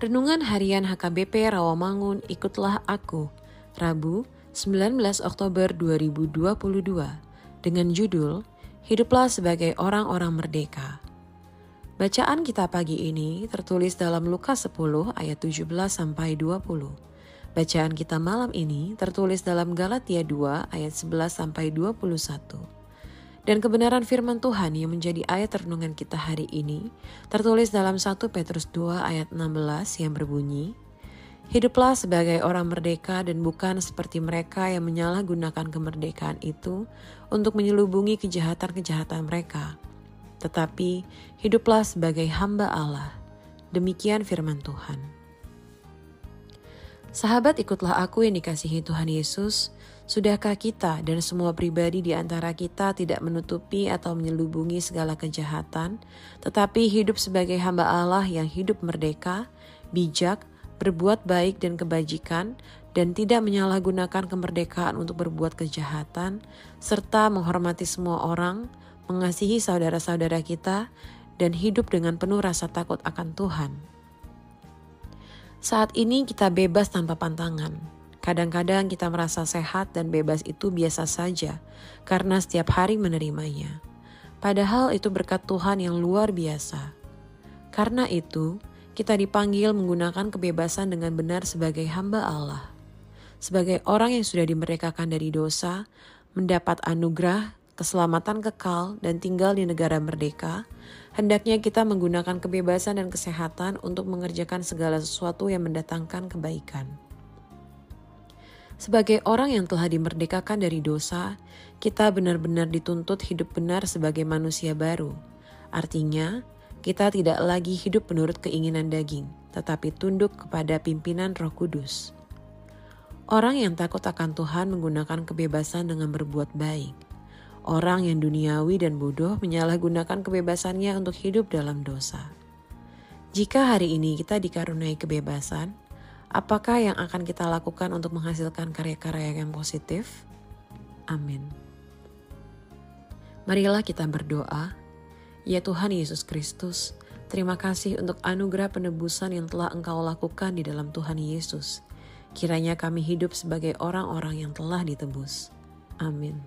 Renungan Harian HKBP Rawamangun Ikutlah Aku, Rabu 19 Oktober 2022, dengan judul Hiduplah sebagai orang-orang merdeka. Bacaan kita pagi ini tertulis dalam Lukas 10 ayat 17 sampai 20. Bacaan kita malam ini tertulis dalam Galatia 2 ayat 11 sampai 21. Dan kebenaran firman Tuhan yang menjadi ayat renungan kita hari ini tertulis dalam 1 Petrus 2 ayat 16 yang berbunyi, Hiduplah sebagai orang merdeka dan bukan seperti mereka yang menyalahgunakan kemerdekaan itu untuk menyelubungi kejahatan-kejahatan mereka. Tetapi hiduplah sebagai hamba Allah. Demikian firman Tuhan. Sahabat ikutlah aku yang dikasihi Tuhan Yesus, Sudahkah kita dan semua pribadi di antara kita tidak menutupi atau menyelubungi segala kejahatan, tetapi hidup sebagai hamba Allah yang hidup merdeka, bijak, berbuat baik dan kebajikan, dan tidak menyalahgunakan kemerdekaan untuk berbuat kejahatan, serta menghormati semua orang, mengasihi saudara-saudara kita, dan hidup dengan penuh rasa takut akan Tuhan. Saat ini kita bebas tanpa pantangan Kadang-kadang kita merasa sehat dan bebas itu biasa saja karena setiap hari menerimanya. Padahal itu berkat Tuhan yang luar biasa. Karena itu, kita dipanggil menggunakan kebebasan dengan benar sebagai hamba Allah. Sebagai orang yang sudah dimerdekakan dari dosa, mendapat anugerah, keselamatan kekal, dan tinggal di negara merdeka, hendaknya kita menggunakan kebebasan dan kesehatan untuk mengerjakan segala sesuatu yang mendatangkan kebaikan. Sebagai orang yang telah dimerdekakan dari dosa, kita benar-benar dituntut hidup benar sebagai manusia baru. Artinya, kita tidak lagi hidup menurut keinginan daging, tetapi tunduk kepada pimpinan Roh Kudus. Orang yang takut akan Tuhan menggunakan kebebasan dengan berbuat baik. Orang yang duniawi dan bodoh menyalahgunakan kebebasannya untuk hidup dalam dosa. Jika hari ini kita dikaruniai kebebasan, Apakah yang akan kita lakukan untuk menghasilkan karya-karya yang positif? Amin. Marilah kita berdoa. Ya Tuhan Yesus Kristus, terima kasih untuk anugerah penebusan yang telah Engkau lakukan di dalam Tuhan Yesus. Kiranya kami hidup sebagai orang-orang yang telah ditebus. Amin.